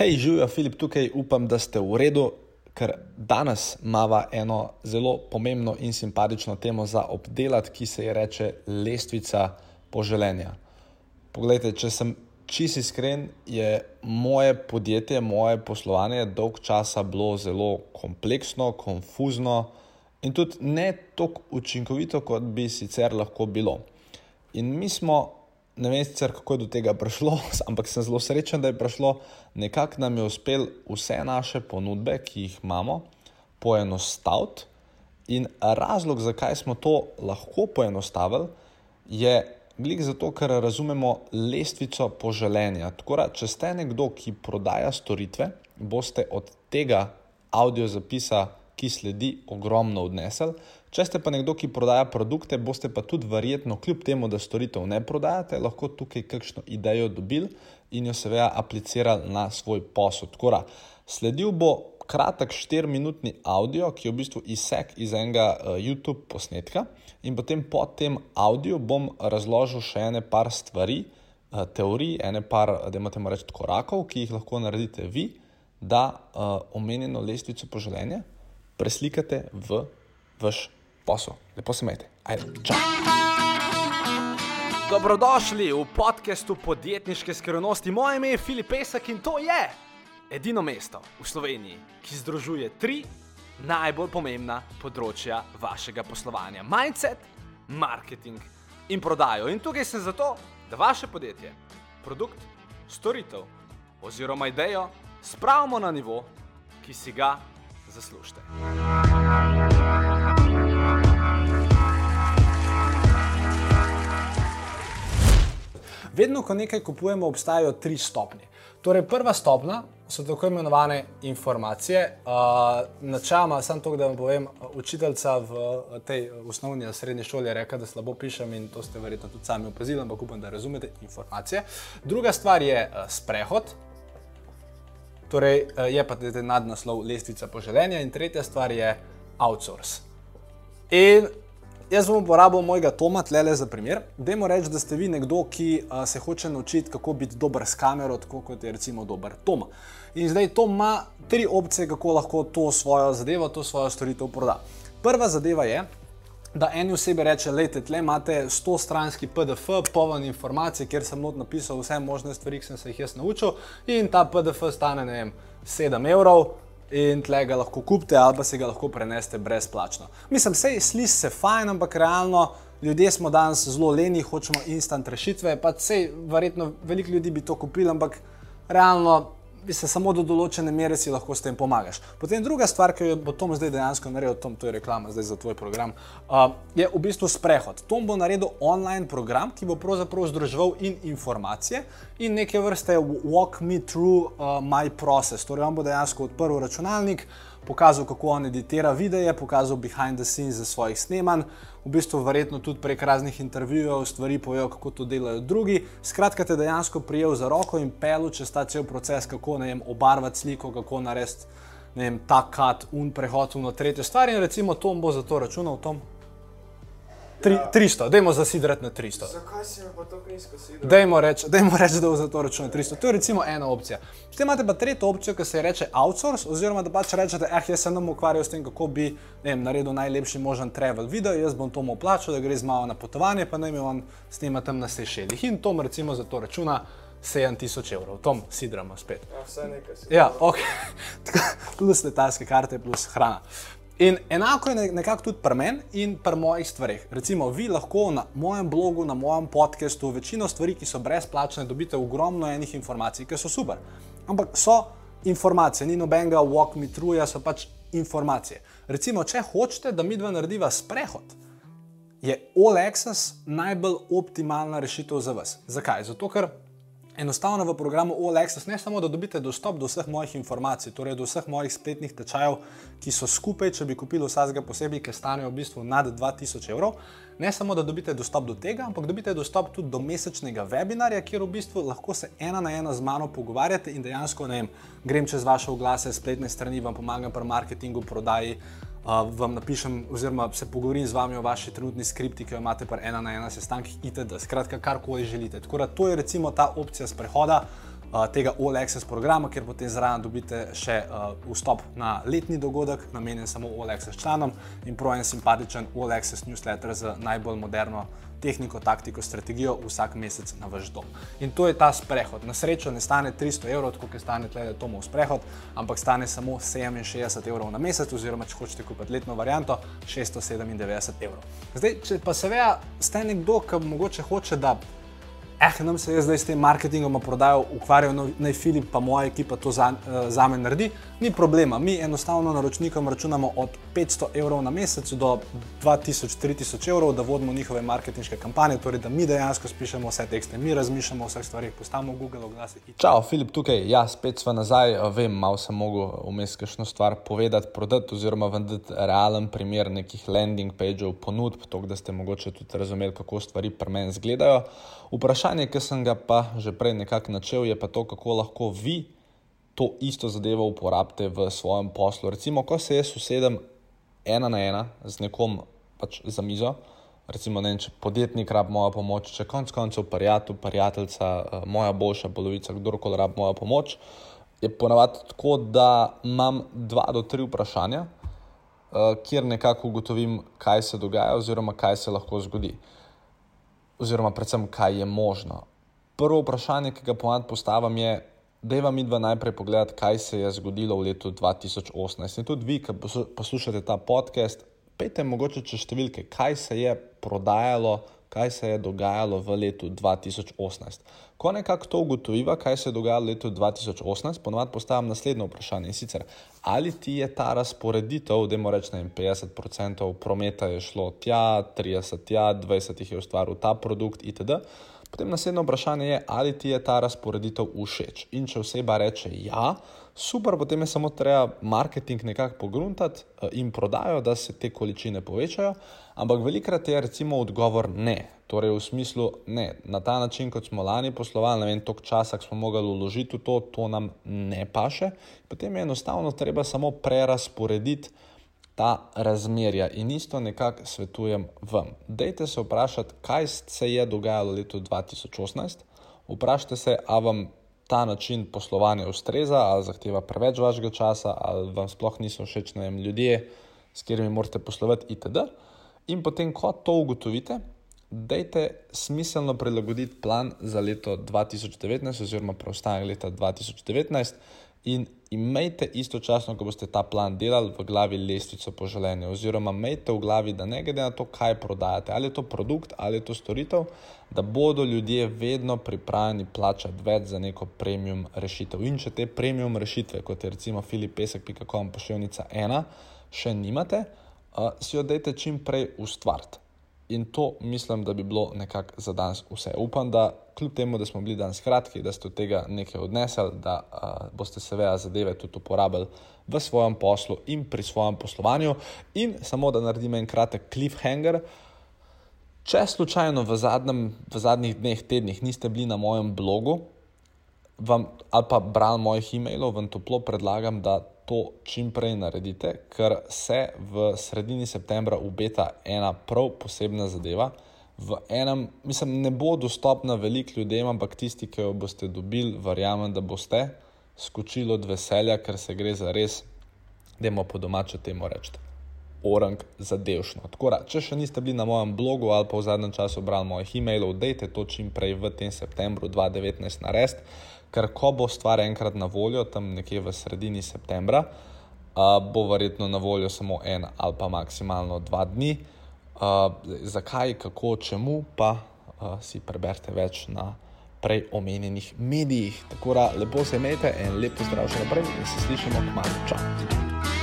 Hej, živijo Filip tukaj, upam, da ste v redu, ker danes imamo eno zelo pomembno in simpatično temo za obdelati, ki se ji reče lestvica poželenja. Poglejte, če sem čist iskren, je moje podjetje, moje poslovanje dolg časa bilo zelo kompleksno, konfuzno in tudi ne tako učinkovito, kot bi sicer lahko bilo. In mi smo, ne vem sicer kako je do tega prišlo, ampak sem zelo srečen, da je prišlo, nekako nam je uspel vse naše ponudbe, ki jih imamo, poenostaviti. In razlog, zakaj smo to lahko poenostavili, je Glik zato, ker razumemo lestvico poželenja. Tako da, če ste nekdo, ki prodaja storitve, boste od tega audio zapisa, ki sledi, ogromno odnesel. Če ste pa nekdo, ki prodaja produkte, boste pa tudi verjetno, kljub temu, da storitev ne prodajate, lahko tukaj kakšno idejo dobili in jo seveda aplicirali na svoj posel. Tako da, sledil bo kratek 4-minutni audio, ki je v bistvu izsek iz enega uh, YouTube posnetka, in potem po tem audiu bom razložil še ene par stvari, uh, teorij, ene par, da imate reči, korakov, ki jih lahko naredite vi, da uh, omenjeno lestvico poželenja preslikate v vaš posel. Lepo se imejte. Ajde, čau! Dobrodošli v podkastu podjetniške skrivnosti. Moje ime je Filip Pesek in to je edino mesto v Sloveniji, ki združuje tri najbolj pomembna področja vašega poslovanja: mindset, marketing in prodajo. In tukaj sem zato, da vaše podjetje, produkt, storitev oziroma idejo spravimo na nivo, ki si ga zaslužite. Vedno, ko nekaj kupujemo, obstajajo tri stopnje. Torej, prva stopnja so tako imenovane informacije. Uh, načeloma, samo to, da vam povem, učiteljica v tej osnovni in srednji šoli je rekla, da slabo pišem in to ste verjetno tudi sami opazili, ampak upam, da razumete informacije. Druga stvar je sprehod. Torej, je pa tudi nadnaslov lestvica poželenja, in tretja stvar je outsource. In Jaz bom uporabil mojega Toma, tle za primer. Dajmo reči, da ste vi nekdo, ki uh, se hoče naučiti, kako biti dober s kamero, tako kot je recimo dober Tom. In zdaj Tom ima tri opcije, kako lahko to svojo zadevo, to svojo storitev proda. Prva zadeva je, da eni osebi reče: Lejte, tle imate 100 stranski PDF, poln informacij, kjer sem not napisal vse možne stvari, ki sem se jih jaz naučil, in ta PDF stane, ne vem, 7 evrov in tle ga lahko kupite ali pa si ga lahko preneste brezplačno. Mislim, sej sliši se fajn, ampak realno ljudje smo danes zelo leni, hočemo instant rešitve, pa sej verjetno veliko ljudi bi to kupili, ampak realno se samo do določene mere si lahko s tem pomagaš. Potem druga stvar, ki jo bo Tom zdaj dejansko naredil, Tom, to je reklama zdaj za tvoj program, uh, je v bistvu sprehod. Tom bo naredil online program, ki bo pravzaprav združeval in informacije in neke vrste walk me through uh, my process. Torej, on bo dejansko odprl računalnik, pokazal, kako on editira videe, pokazal behind the scenes za svojih snemanj, v bistvu verjetno tudi prek raznih intervjujev stvari povedal, kako to delajo drugi. Skratka, te dejansko prijel za roko in pel čez ta cel proces, kako ne vem, obarvati sliko, kako narediti ta kat, un prehod v tretjo stvar in recimo Tom bo za to računal, Tom. Tri, 300, dajmo zasidrati na 300. Zakaj si me pa tako nizko sidral? Dajmo reči, reč, da bo za to računal 300. To je recimo ena opcija. Potem imate pa tretjo opcijo, ki se reče outsource, oziroma da pač rečete, eh, jaz se nam ukvarjam s tem, kako bi vem, naredil najlepši možen travel video, jaz bom to mu plačal, da gre z malo na potovanje, pa naj mi on snima tam na Sešelih. In Tom recimo za to računa 7000 evrov. Tom sidramo spet. Ja, vse nekaj. Ja, ok. plus letalske karte, plus hrana. In enako je nekako tudi pri meni in pri mojih stvarih. Recimo, vi lahko na mojem blogu, na mojem podkastu, večino stvari, ki so brezplačne, dobite ogromno enih informacij, ki so super. Ampak so informacije, ni nobenega walk me through, so pač informacije. Recimo, če hočete, da mi dva narediva sprehod, je All Access najbolj optimalna rešitev za vas. Zakaj? Zato, ker enostavno v programu OLX ne samo, da dobite dostop do vseh mojih informacij, torej do vseh mojih spletnih tečajev, ki so skupaj, če bi kupili vsakega posebej, ki stanejo v bistvu nad 2000 evrov. Ne samo, da dobite dostop do tega, ampak dobite dostop tudi do mesečnega webinarja, kjer v bistvu lahko se ena na ena z mano pogovarjate in dejansko ne vem, grem čez vaše oglase, spletne strani, vam pomagam pri marketingu, prodaji vam napišem, oziroma se pogovorim z vami o vaši trenutni skripti, ki jo imate pa ena na ena sestankih, itd. Skratka, karkoli želite. Tako da to je recimo ta opcija sprehoda. Uh, tega All Access programa, kjer potem zraven dobite še uh, vstop na letni dogodek, namenjen samo All Access članom in prav en simpatičen All Access newsletter z najbolj moderno tehniko, taktiko, strategijo vsak mesec na vaš dom. In to je ta sprehod. Na srečo ne stane 300 evrov, kot je stane tle Tomov sprehod, ampak stane samo 67 evrov na mesec, oziroma če hočete kupiti letno varianto, 697 evrov. Zdaj, če pa seveda ste nekdo, ki mogoče hoče, da eh, nam se je zdaj s tem marketingom prodajo, ukvarjajo no, naj Filip, pa moja ekipa to za, uh, za me naredi, ni problema. Mi enostavno naročnikom računamo od 500 evrov na mesec do 2000-3000 evrov, da vodimo njihove marketinške kampanje, torej da mi dejansko pišemo vse tekste, mi razmišljamo o vseh stvarih, postavimo Google oglase. Čau, Filip, tukaj, ja, spet smo nazaj, vem, malo sem mogel vmes kakšno stvar povedati, prodati oziroma vendeti realen primer nekih landing pageov, ponudb, to, da ste mogoče tudi razumeli, kako stvari pri meni izgledajo. Vprašanje, ki sem ga pa že prej nekako načel, je pa to, kako lahko vi to isto zadevo uporabite v svojem poslu. Recimo, ko se jaz usedem ena na ena z nekom pač za mizo, recimo, ne, če podjetnik rab mojo pomoč, če konc koncev prijatelj, prijateljica, eh, moja boljša polovica, kdorkoli rab mojo pomoč, je ponavadi tako, da imam dva do tri vprašanja, eh, kjer nekako ugotovim, kaj se dogaja oziroma kaj se lahko zgodi. Oziroma, predvsem, kaj je možno. Prvo vprašanje, ki ga ponad postavim, je, Dejva mi dva najprej pogledati, kaj se je zgodilo v letu 2018. In tudi vi, ki poslušate ta podcast, pejte mogoče čez številke, kaj se je prodajalo, kaj se je dogajalo v letu 2018. Ko nekako to ugotoviva, kaj se je dogajalo v letu 2018, ponovadi postavim naslednjo vprašanje. In sicer, ali ti je ta razporeditev, da moramo reči, 50% prometa je šlo tja, 30 tja, 20 jih je ustvaril ta produkt itd. Potem naslednje vprašanje je, ali ti je ta razporeditev všeč. In če oseba reče ja, super, potem je samo treba marketing nekako pogruntati eh, in prodajo, da se te količine povečajo. Ampak velikrat je recimo odgovor ne. Torej, v smislu, ne, na ta način, kot smo lani poslovali, ne vem, toliko časa smo mogli vložiti v to, to nam ne paše. Potem je enostavno treba samo prerasporediti ta razmerja in isto nekako svetujem vam. Dajte se vprašati, kaj se je dogajalo leta 2018. Vprašajte se, ali vam ta način poslovanja ustreza, ali zahteva preveč vašega časa, ali vam sploh niso všeč vem, ljudje, s katerimi morate poslovati, itd. In potem, ko to ugotovite, dajte smiselno prilagoditi plan za leto 2019, oziroma preostanek leta 2019, in imejte istočasno, ko boste ta plan delali, v glavi lestvico poželenja, oziroma imejte v glavi, da ne glede na to, kaj prodajate, ali je to produkt ali je to storitev, da bodo ljudje vedno pripravljeni plačati več za neko premium rešitev. In če te premium rešitve, kot je recimo filipesek.com pošiljnica ena, še nimate, uh, si jo dajte čim prej ustvariti. In to mislim, da bi bilo nekako za danes vse. Upam, da kljub temu, da smo bili danes kratki, da ste od tega nekaj odnesli, da uh, boste seveda zadeve tudi uporabili v svojem poslu in pri svojem poslovanju. In samo da naredim en kratek cliffhanger. Če slučajno v, zadnjem, v zadnjih dneh, tednih niste bili na mojem blogu vam, ali pa brali mojih e-mailov, vam toplo predlagam, da to čim prej naredite, ker se v sredini septembra obeta ena prav posebna zadeva. V enem, mislim, ne bo dostopna velik ljudem, ampak tisti, ki jo boste dobili, verjamem, da boste skočili od veselja, ker se gre za res, da imamo po domače temu reči. Orang zadevšno. Tako da, če še niste bili na mojem blogu ali pa v zadnjem času brali mojih e-mailov, dejte to čim prej v tem septembru 2019 narediti ker ko bo stvar enkrat na voljo, tam nekje v sredini septembra, uh, bo verjetno na voljo samo en ali pa maksimalno dva dni. Uh, zakaj, kako, čemu, pa uh, si preberite več na prej omenjenih medijih. Tako da lepo se imejte in lepo zdrav še naprej in se slišimo k malu. Čau!